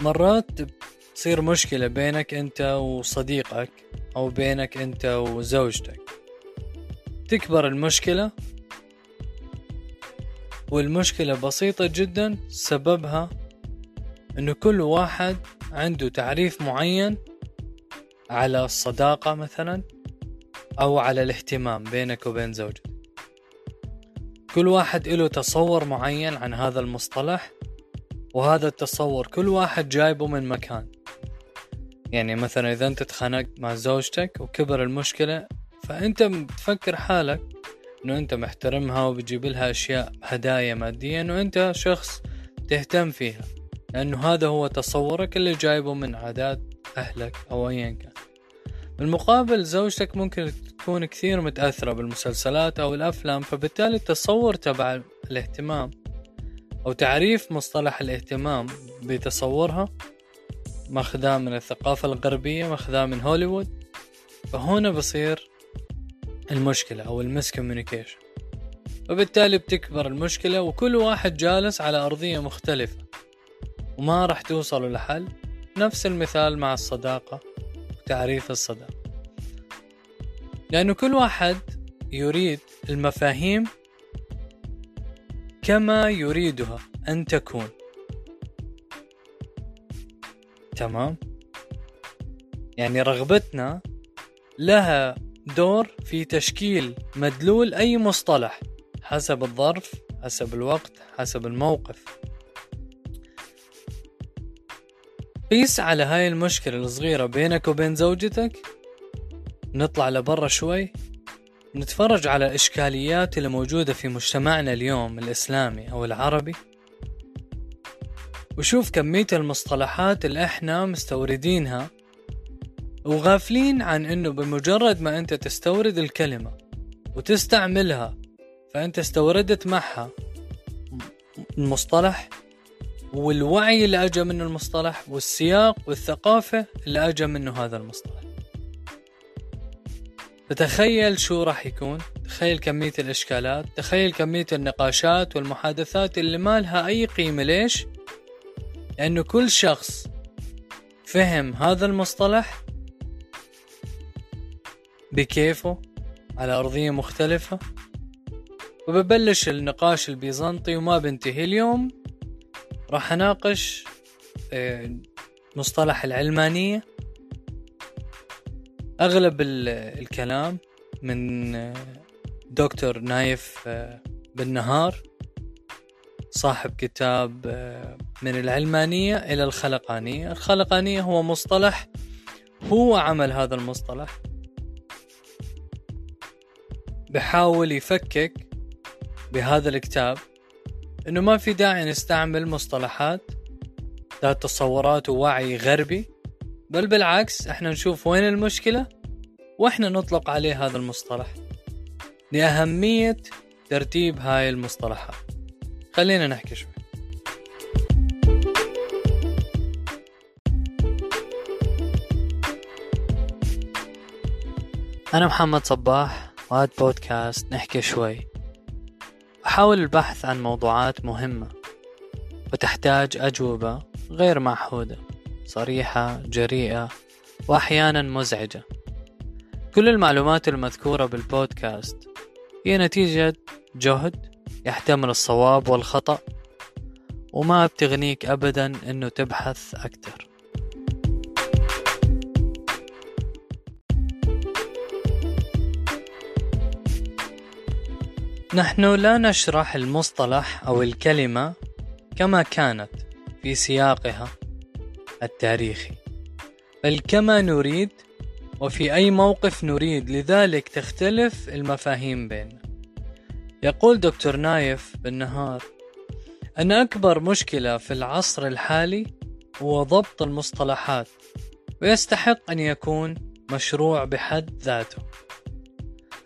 مرات تصير مشكلة بينك أنت وصديقك أو بينك أنت وزوجتك. تكبر المشكلة والمشكلة بسيطة جدا سببها إنه كل واحد عنده تعريف معين على الصداقة مثلا أو على الاهتمام بينك وبين زوجك كل واحد له تصور معين عن هذا المصطلح وهذا التصور كل واحد جايبه من مكان. يعني مثلا إذا أنت تخانقت مع زوجتك وكبر المشكلة فأنت بتفكر حالك إنه أنت محترمها وبتجيب لها أشياء هدايا مادية إنه أنت شخص تهتم فيها. لأنه هذا هو تصورك اللي جايبه من عادات أهلك أو ايا كان. بالمقابل زوجتك ممكن تكون كثير متأثرة بالمسلسلات أو الأفلام فبالتالي التصور تبع الاهتمام أو تعريف مصطلح الاهتمام بتصورها ماخذاه من الثقافة الغربية ماخذاه من هوليوود. فهنا بصير المشكلة أو المس كوميونيكيشن وبالتالي بتكبر المشكلة وكل واحد جالس على أرضية مختلفة وما راح توصلوا لحل. نفس المثال مع الصداقة وتعريف الصداقة. لأنه كل واحد يريد المفاهيم كما يريدها أن تكون. تمام؟ يعني رغبتنا لها دور في تشكيل مدلول أي مصطلح حسب الظرف حسب الوقت حسب الموقف. قيس على هاي المشكلة الصغيرة بينك وبين زوجتك. نطلع لبرا شوي. نتفرج على الإشكاليات اللي موجودة في مجتمعنا اليوم الإسلامي أو العربي. وشوف كمية المصطلحات اللي إحنا مستوردينها وغافلين عن إنه بمجرد ما أنت تستورد الكلمة وتستعملها فأنت استوردت معها المصطلح والوعي اللي اجى منه المصطلح والسياق والثقافة اللي اجى منه هذا المصطلح. فتخيل شو راح يكون؟ تخيل كمية الإشكالات تخيل كمية النقاشات والمحادثات اللي ما لها أي قيمة. ليش؟ لأنه كل شخص فهم هذا المصطلح بكيفه على أرضية مختلفة وببلش النقاش البيزنطي وما بنتهي اليوم. راح أناقش آه، مصطلح العلمانية. أغلب الكلام من آه، دكتور نايف آه، بالنهار صاحب كتاب من العلمانية إلى الخلقانية. الخلقانية هو مصطلح هو عمل هذا المصطلح بحاول يفكك بهذا الكتاب إنه ما في داعي نستعمل مصطلحات ذات تصورات ووعي غربي. بل بالعكس إحنا نشوف وين المشكلة وإحنا نطلق عليه هذا المصطلح. لأهمية ترتيب هاي المصطلحات. خلينا نحكي شوي. أنا محمد صباح وهذا بودكاست نحكي شوي. أحاول البحث عن موضوعات مهمة وتحتاج أجوبة غير معهودة. صريحة جريئة وأحيانا مزعجة. كل المعلومات المذكورة بالبودكاست هي نتيجة جهد يحتمل الصواب والخطأ وما بتغنيك أبدا أنه تبحث أكثر. نحن لا نشرح المصطلح أو الكلمة كما كانت في سياقها. التاريخي. بل كما نريد وفي أي موقف نريد لذلك تختلف المفاهيم بيننا. يقول دكتور نايف بالنهار أن أكبر مشكلة في العصر الحالي هو ضبط المصطلحات ويستحق أن يكون مشروع بحد ذاته.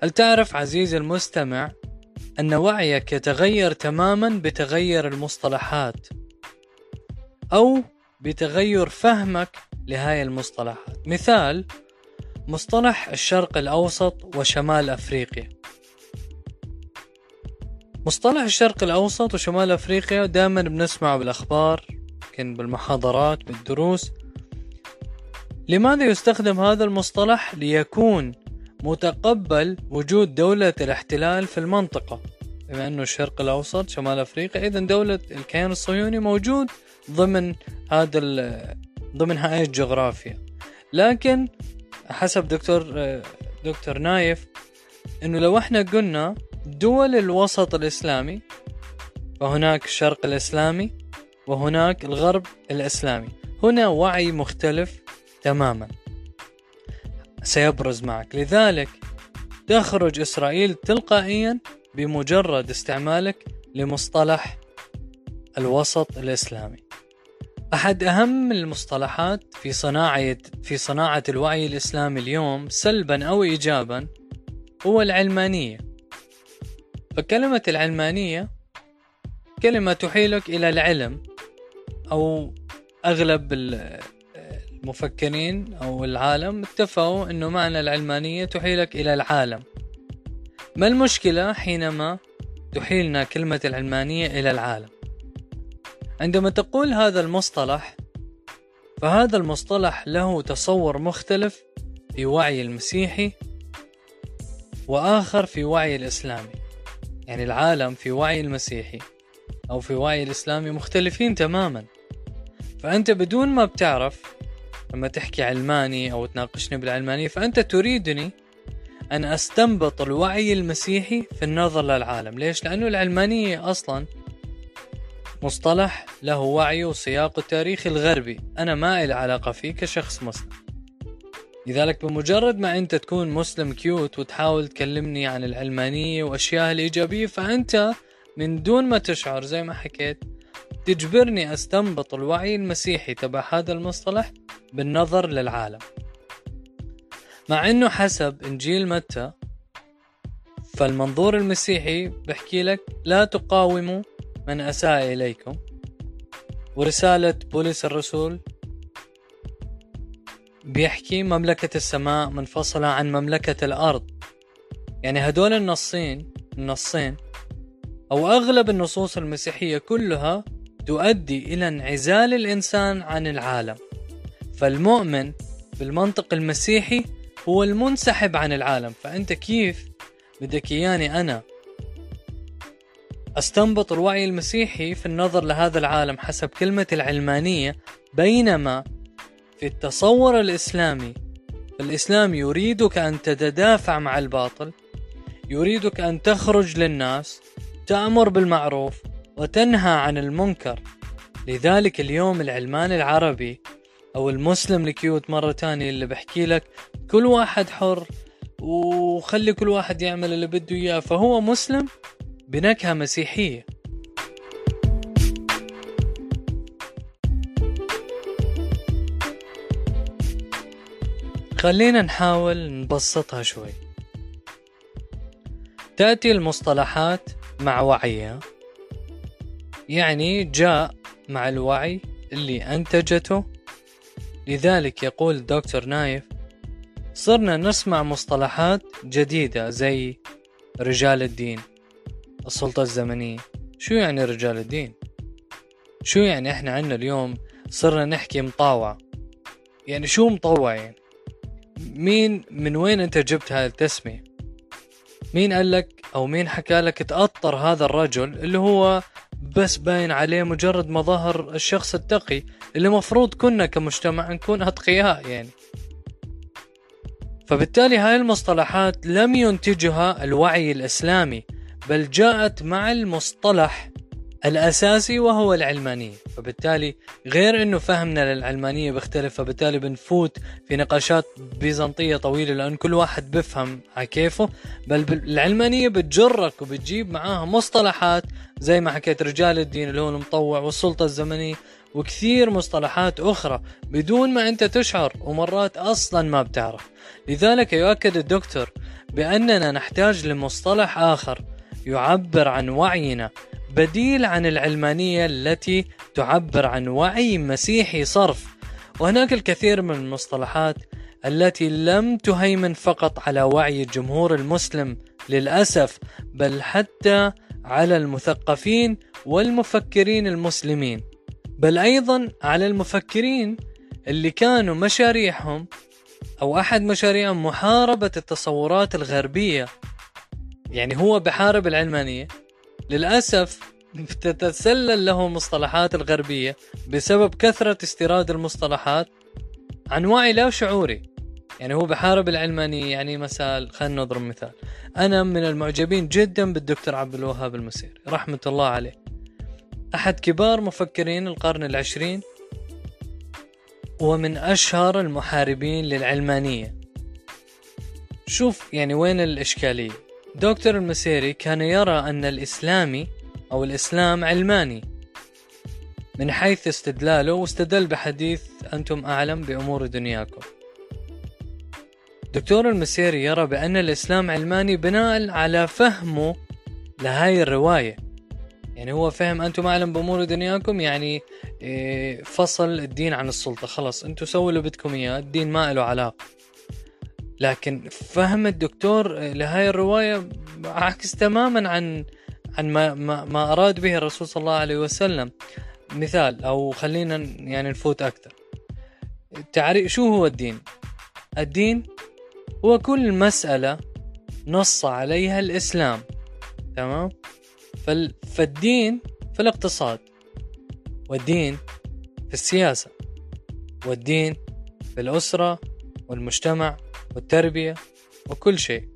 هل تعرف عزيزي المستمع أن وعيك يتغير تماما بتغير المصطلحات؟ أو بتغير فهمك لهاي المصطلحات. مثال مصطلح الشرق الأوسط وشمال أفريقيا. مصطلح الشرق الأوسط وشمال أفريقيا دائما بنسمعه بالأخبار يمكن بالمحاضرات بالدروس. لماذا يستخدم هذا المصطلح ليكون متقبل وجود دولة الاحتلال في المنطقة؟ بما أنه الشرق الأوسط شمال أفريقيا إذا دولة الكيان الصهيوني موجود ضمن هذا ضمن هاي الجغرافيا. لكن حسب دكتور دكتور نايف إنه لو إحنا قلنا دول الوسط الإسلامي فهناك الشرق الإسلامي وهناك الغرب الإسلامي. هنا وعي مختلف تماما. سيبرز معك. لذلك تخرج إسرائيل تلقائيا بمجرد استعمالك لمصطلح الوسط الإسلامي. أحد أهم المصطلحات في صناعة في صناعة الوعي الإسلامي اليوم سلبا أو إيجابا هو العلمانية. فكلمة العلمانية كلمة تحيلك إلى العلم أو أغلب المفكرين أو العالم اتفقوا أنه معنى العلمانية تحيلك إلى العالم. ما المشكلة حينما تحيلنا كلمة العلمانية إلى العالم؟ عندما تقول هذا المصطلح فهذا المصطلح له تصور مختلف في وعي المسيحي وآخر في وعي الإسلامي. يعني العالم في وعي المسيحي أو في وعي الإسلامي مختلفين تماما. فأنت بدون ما بتعرف لما تحكي علماني أو تناقشني بالعلمانية فأنت تريدني أن أستنبط الوعي المسيحي في النظر للعالم. ليش؟ لأنه العلمانية أصلا مصطلح له وعي وسياق التاريخي الغربي. أنا ما إلي علاقة فيه كشخص مسلم. لذلك بمجرد ما أنت تكون مسلم كيوت وتحاول تكلمني عن العلمانية وأشياء الإيجابية فأنت من دون ما تشعر زي ما حكيت تجبرني أستنبط الوعي المسيحي تبع هذا المصطلح بالنظر للعالم. مع أنه حسب إنجيل متى فالمنظور المسيحي بحكي لك لا تقاوموا من أساء إليكم. ورسالة بولس الرسول بيحكي مملكة السماء منفصلة عن مملكة الأرض. يعني هدول النصين النصين أو أغلب النصوص المسيحية كلها تؤدي إلى انعزال الإنسان عن العالم. فالمؤمن بالمنطق المسيحي هو المنسحب عن العالم. فأنت كيف بدك إياني أنا أستنبط الوعي المسيحي في النظر لهذا العالم حسب كلمة العلمانية بينما في التصور الإسلامي الإسلام يريدك أن تتدافع مع الباطل يريدك أن تخرج للناس تأمر بالمعروف وتنهى عن المنكر. لذلك اليوم العلمان العربي أو المسلم الكيوت مرة تانية اللي بحكي لك كل واحد حر وخلي كل واحد يعمل اللي بده إياه فهو مسلم بنكهة مسيحية. خلينا نحاول نبسطها شوي. تأتي المصطلحات مع وعيها يعني جاء مع الوعي اللي أنتجته. لذلك يقول دكتور نايف صرنا نسمع مصطلحات جديدة زي رجال الدين. السلطة الزمنية. شو يعني رجال الدين؟ شو يعني إحنا عنا اليوم صرنا نحكي مطاوعة يعني شو مطوع يعني مين من وين أنت جبت هاي التسمية؟ مين قال لك أو مين حكى لك تأطر هذا الرجل اللي هو بس باين عليه مجرد مظاهر الشخص التقي اللي مفروض كنا كمجتمع نكون أتقياء يعني. فبالتالي هاي المصطلحات لم ينتجها الوعي الإسلامي بل جاءت مع المصطلح الأساسي وهو العلمانية فبالتالي غير أنه فهمنا للعلمانية بيختلف فبالتالي بنفوت في نقاشات بيزنطية طويلة لأن كل واحد بفهم على كيفه بل العلمانية بتجرك وبتجيب معاها مصطلحات زي ما حكيت رجال الدين اللي هو المطوع والسلطة الزمنية وكثير مصطلحات أخرى بدون ما أنت تشعر ومرات أصلا ما بتعرف. لذلك يؤكد الدكتور بأننا نحتاج لمصطلح آخر يعبر عن وعينا بديل عن العلمانية التي تعبر عن وعي مسيحي صرف. وهناك الكثير من المصطلحات التي لم تهيمن فقط على وعي الجمهور المسلم للأسف بل حتى على المثقفين والمفكرين المسلمين. بل أيضا على المفكرين اللي كانوا مشاريعهم أو أحد مشاريعهم محاربة التصورات الغربية. يعني هو بحارب العلمانية. للأسف تتسلل له مصطلحات الغربية بسبب كثرة استيراد المصطلحات عن وعي لا شعوري. يعني هو بحارب العلمانية يعني مثال خلينا نضرب مثال. أنا من المعجبين جدا بالدكتور عبد الوهاب المسيري رحمة الله عليه. أحد كبار مفكرين القرن العشرين ومن أشهر المحاربين للعلمانية. شوف يعني وين الإشكالية. دكتور المسيري كان يرى أن الإسلامي أو الإسلام علماني. من حيث استدلاله واستدل بحديث أنتم أعلم بأمور دنياكم. دكتور المسيري يرى بأن الإسلام علماني بناء على فهمه لهاي الرواية. يعني هو فهم أنتم أعلم بأمور دنياكم يعني إيه، فصل الدين عن السلطة. خلص أنتم سووا اللي بدكم إياه الدين ما له علاقة. لكن فهم الدكتور لهاي الرواية عكس تماما عن عن ما, ما, ما أراد به الرسول صلى الله عليه وسلم. مثال أو خلينا يعني نفوت أكثر. تعريف شو هو الدين؟ الدين هو كل مسألة نص عليها الإسلام. تمام؟ فالدين في الاقتصاد والدين في السياسة والدين في الأسرة والمجتمع والتربية وكل شيء.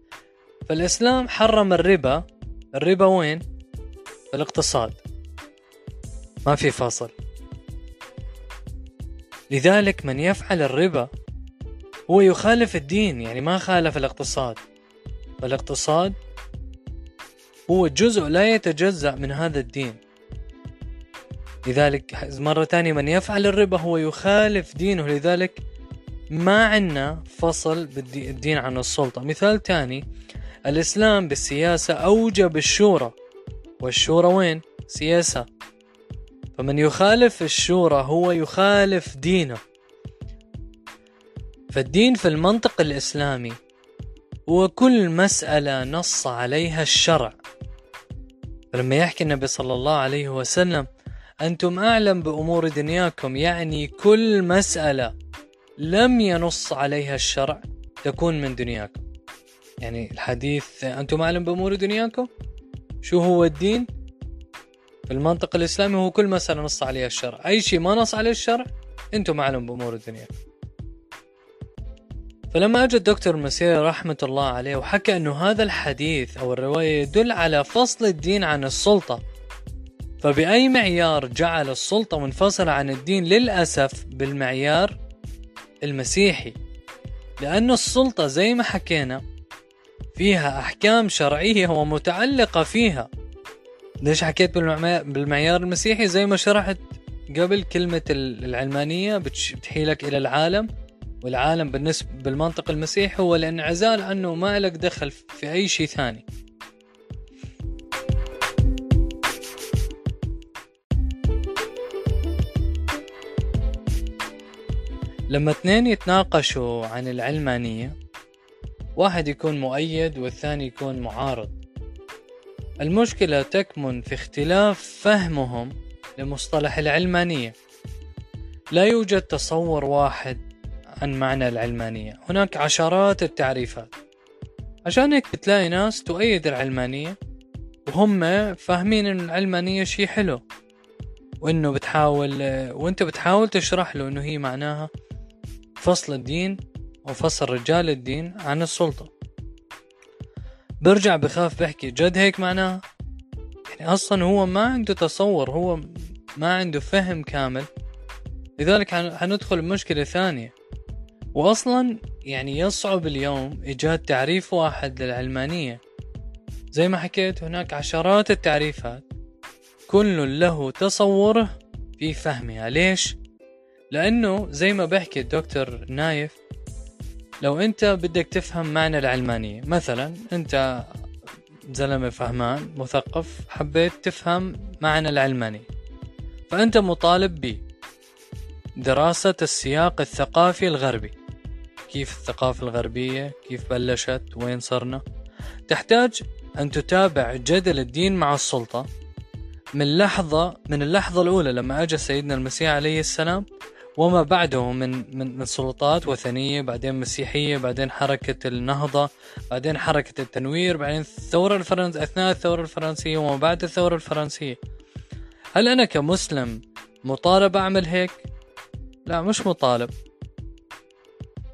فالإسلام حرم الربا. الربا وين؟ في الاقتصاد ما في فاصل. لذلك من يفعل الربا هو يخالف الدين يعني ما خالف الاقتصاد. فالاقتصاد هو جزء لا يتجزأ من هذا الدين. لذلك مرة ثانية من يفعل الربا هو يخالف دينه. لذلك ما عنا فصل بالدين عن السلطة. مثال ثاني الإسلام بالسياسة أوجب الشورى. والشورى وين؟ سياسة. فمن يخالف الشورى هو يخالف دينه. فالدين في المنطق الإسلامي هو كل مسألة نص عليها الشرع. فلما يحكي النبي صلى الله عليه وسلم أنتم أعلم بأمور دنياكم يعني كل مسألة لم ينص عليها الشرع تكون من دنياكم. يعني الحديث أنتم أعلم بأمور دنياكم؟ شو هو الدين؟ في المنطق الإسلامي هو كل مسألة نص عليها الشرع. أي شيء ما نص عليه الشرع أنتم أعلم بأمور الدنيا. فلما أجى الدكتور المسيري رحمة الله عليه وحكى أنه هذا الحديث أو الرواية يدل على فصل الدين عن السلطة فبأي معيار جعل السلطة منفصلة عن الدين للأسف بالمعيار المسيحي لأن السلطة زي ما حكينا فيها أحكام شرعية ومتعلقة فيها. ليش حكيت بالمعيار المسيحي؟ زي ما شرحت قبل كلمة العلمانية بتحيلك إلى العالم والعالم بالنسبة بالمنطق المسيحي هو الانعزال عنه ما لك دخل في أي شيء ثاني. لما اثنين يتناقشوا عن العلمانية واحد يكون مؤيد والثاني يكون معارض. المشكلة تكمن في اختلاف فهمهم لمصطلح العلمانية. لا يوجد تصور واحد عن معنى العلمانية. هناك عشرات التعريفات. عشان هيك بتلاقي ناس تؤيد العلمانية وهم فاهمين إن العلمانية شي حلو. وإنه بتحاول وإنت بتحاول تشرح له إنه هي معناها فصل الدين وفصل رجال الدين عن السلطة. برجع بخاف بحكي جد هيك معناها؟ يعني أصلا هو ما عنده تصور هو ما عنده فهم كامل. لذلك حندخل بمشكلة ثانية. وأصلا يعني يصعب اليوم إيجاد تعريف واحد للعلمانية. زي ما حكيت هناك عشرات التعريفات. كل له تصوره في فهمها. ليش؟ لأنه زي ما بحكي الدكتور نايف لو أنت بدك تفهم معنى العلمانية مثلا أنت زلمة فهمان مثقف حبيت تفهم معنى العلمانية فأنت مطالب ب دراسة السياق الثقافي الغربي. كيف الثقافة الغربية؟ كيف بلشت؟ وين صرنا؟ تحتاج أن تتابع جدل الدين مع السلطة. من لحظة من اللحظة الأولى لما أجى سيدنا المسيح عليه السلام وما بعده من من من سلطات وثنية بعدين مسيحية بعدين حركة النهضة بعدين حركة التنوير بعدين الثورة الفرنسية أثناء الثورة الفرنسية وما بعد الثورة الفرنسية. هل أنا كمسلم مطالب أعمل هيك؟ لا مش مطالب.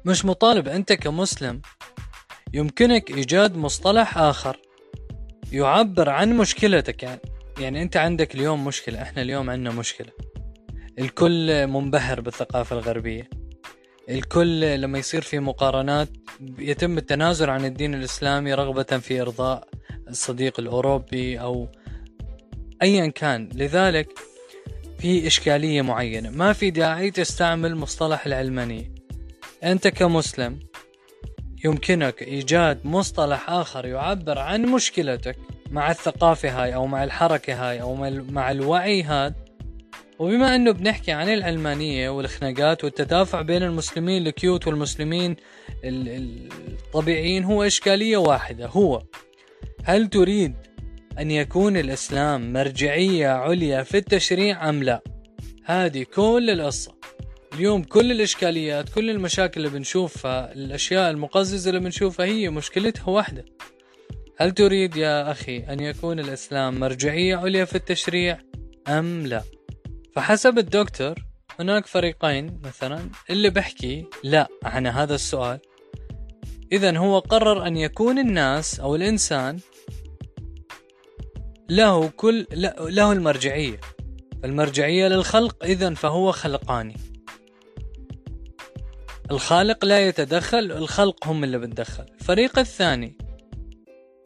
مش مطالب. أنت كمسلم يمكنك إيجاد مصطلح آخر يعبر عن مشكلتك. يعني يعني أنت عندك اليوم مشكلة إحنا اليوم عندنا مشكلة. الكل منبهر بالثقافة الغربية. الكل لما يصير في مقارنات يتم التنازل عن الدين الإسلامي رغبة في إرضاء الصديق الأوروبي أو أيا كان. لذلك في إشكالية معينة. ما في داعي تستعمل مصطلح العلمانية. أنت كمسلم يمكنك إيجاد مصطلح آخر يعبر عن مشكلتك مع الثقافة هاي أو مع الحركة هاي أو مع الوعي هذا وبما أنه بنحكي عن العلمانية والخناقات والتدافع بين المسلمين الكيوت والمسلمين الطبيعيين هو إشكالية واحدة. هو هل تريد أن يكون الإسلام مرجعية عليا في التشريع أم لا؟ هذه كل القصة. اليوم كل الإشكاليات كل المشاكل اللي بنشوفها الأشياء المقززة اللي بنشوفها هي مشكلتها واحدة. هل تريد يا أخي أن يكون الإسلام مرجعية عليا في التشريع أم لا؟ فحسب الدكتور هناك فريقين مثلا اللي بحكي لا عن هذا السؤال. إذا هو قرر أن يكون الناس أو الإنسان له كل له المرجعية. المرجعية للخلق إذا فهو خلقاني. الخالق لا يتدخل الخلق هم اللي بتدخل الفريق الثاني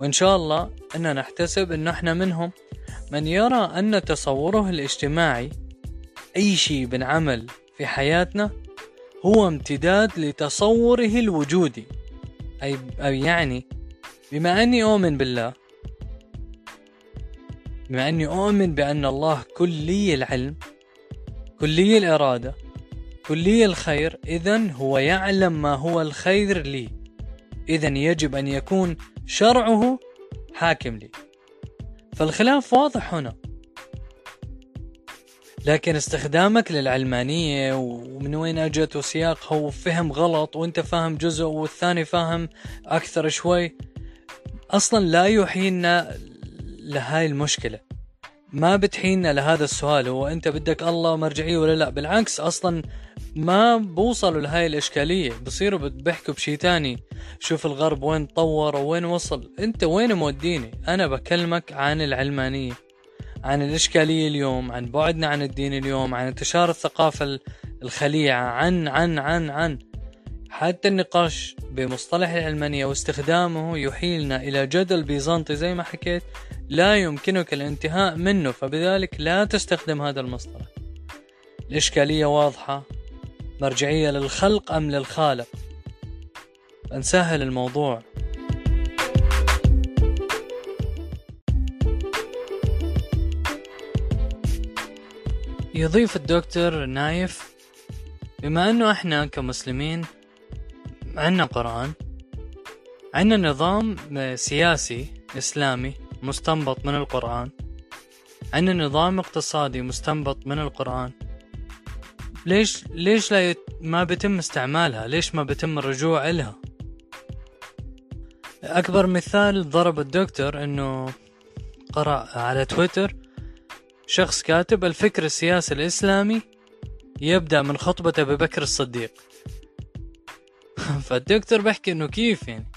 وإن شاء الله أننا نحتسب أن إحنا منهم من يرى أن تصوره الاجتماعي أي شيء بنعمل في حياتنا هو امتداد لتصوره الوجودي. أي, يعني بما أني أؤمن بالله بما أني أؤمن بأن الله كلي العلم كلي الإرادة كلي الخير إذا هو يعلم ما هو الخير لي. إذا يجب أن يكون شرعه حاكم لي. فالخلاف واضح هنا. لكن استخدامك للعلمانية ومن وين أجت وسياقها وفهم غلط وأنت فاهم جزء والثاني فاهم أكثر شوي أصلا لا يحيلنا لهاي المشكلة. ما بتحيلنا لهذا السؤال هو أنت بدك الله مرجعية ولا لا؟ بالعكس أصلا ما بوصلوا لهاي الإشكالية. بصيروا بحكوا بشي تاني. شوف الغرب وين تطور وين وصل. أنت وين موديني؟ أنا بكلمك عن العلمانية. عن الإشكالية اليوم عن بعدنا عن الدين اليوم عن انتشار الثقافة الخليعة عن عن عن عن. حتى النقاش بمصطلح العلمانية واستخدامه يحيلنا إلى جدل بيزنطي زي ما حكيت لا يمكنك الانتهاء منه فبذلك لا تستخدم هذا المصطلح. الإشكالية واضحة. مرجعية للخلق أم للخالق؟ نسهل الموضوع. يضيف الدكتور نايف بما أنه إحنا كمسلمين عنا قرآن عنا نظام سياسي إسلامي مستنبط من القرآن عنا نظام اقتصادي مستنبط من القرآن. ليش ليش لا يت... ما بيتم استعمالها؟ ليش ما بيتم الرجوع إلها؟ أكبر مثال ضرب الدكتور أنه قرأ على تويتر شخص كاتب الفكر السياسي الإسلامي يبدأ من خطبة أبي بكر الصديق. فالدكتور بحكي إنه كيف يعني؟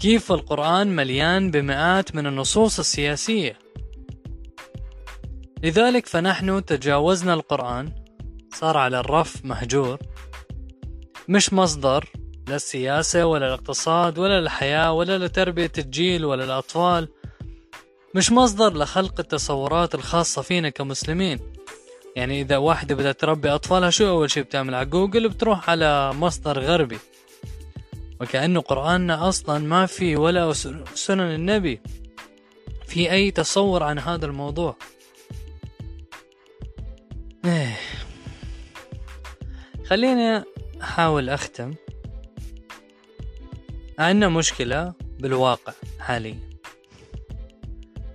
كيف القرآن مليان بمئات من النصوص السياسية؟ لذلك فنحن تجاوزنا القرآن صار على الرف مهجور مش مصدر لا السياسة ولا الاقتصاد ولا الحياة ولا لتربية الجيل ولا الأطفال. مش مصدر لخلق التصورات الخاصة فينا كمسلمين. يعني إذا واحدة بدها تربي أطفالها شو أول شي بتعمل؟ على جوجل بتروح على مصدر غربي. وكأنه قرآننا أصلا ما في ولا سنن النبي. في أي تصور عن هذا الموضوع؟ إيه. خليني أحاول أختم. عندنا مشكلة بالواقع حاليا.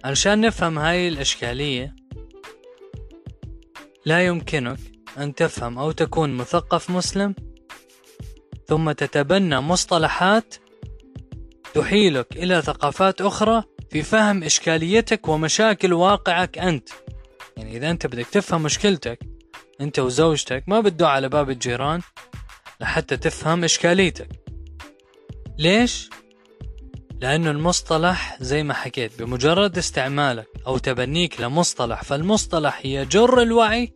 علشان نفهم هاي الإشكالية لا يمكنك أن تفهم أو تكون مثقف مسلم ثم تتبنى مصطلحات تحيلك إلى ثقافات أخرى في فهم إشكاليتك ومشاكل واقعك أنت يعني إذا أنت بدك تفهم مشكلتك أنت وزوجتك ما بتدعو على باب الجيران لحتى تفهم إشكاليتك ليش؟ لأنه المصطلح زي ما حكيت بمجرد استعمالك أو تبنيك لمصطلح فالمصطلح يجر الوعي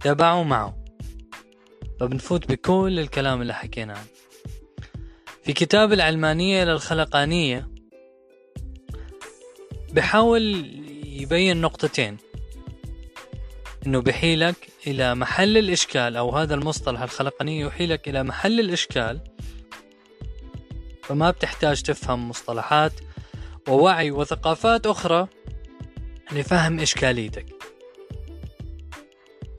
تبعه معه. فبنفوت بكل الكلام اللي حكيناه. في كتاب العلمانية للخلقانية بحاول يبين نقطتين. إنه بحيلك إلى محل الإشكال أو هذا المصطلح الخلقانية يحيلك إلى محل الإشكال فما بتحتاج تفهم مصطلحات ووعي وثقافات أخرى لفهم إشكاليتك.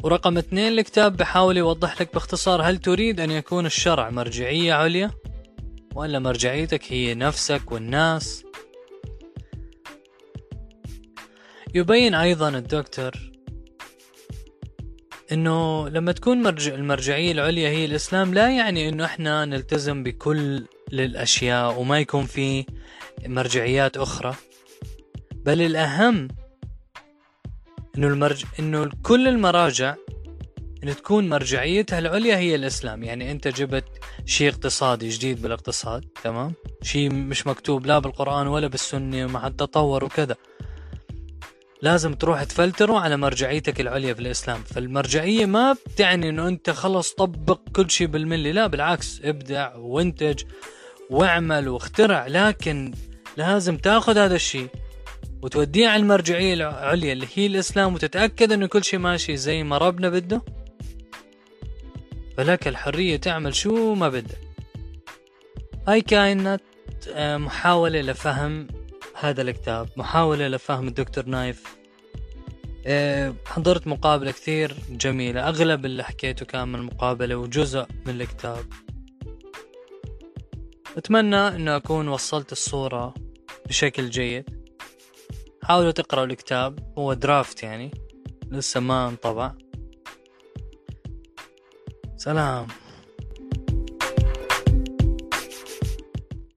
ورقم اثنين الكتاب بحاول يوضح لك باختصار هل تريد أن يكون الشرع مرجعية عليا؟ ولا مرجعيتك هي نفسك والناس؟ يبين أيضا الدكتور إنه لما تكون مرجع المرجعية العليا هي الإسلام لا يعني إنه إحنا نلتزم بكل الاشياء وما يكون في مرجعيات أخرى. بل الأهم إنه المرج إنه كل المراجع إن تكون مرجعيتها العليا هي الإسلام. يعني أنت جبت شيء اقتصادي جديد بالاقتصاد تمام؟ شيء مش مكتوب لا بالقرآن ولا بالسنة مع التطور وكذا. لازم تروح تفلتره على مرجعيتك العليا في الإسلام. فالمرجعية ما بتعني إنه أنت خلص طبق كل شيء بالملي لا بالعكس ابدع وانتج واعمل واخترع لكن لازم تاخذ هذا الشيء وتوديه على المرجعية العليا اللي هي الإسلام وتتأكد إنه كل شيء ماشي زي ما ربنا بده. فلك الحرية تعمل شو ما بدك. هاي كانت آه، محاولة لفهم هذا الكتاب محاولة لفهم الدكتور نايف. آه، حضرت مقابلة كثير جميلة أغلب اللي حكيته كان من المقابلة وجزء من الكتاب. أتمنى أنه أكون وصلت الصورة بشكل جيد. حاولوا تقرأوا الكتاب هو درافت يعني لسه ما انطبع. سلام.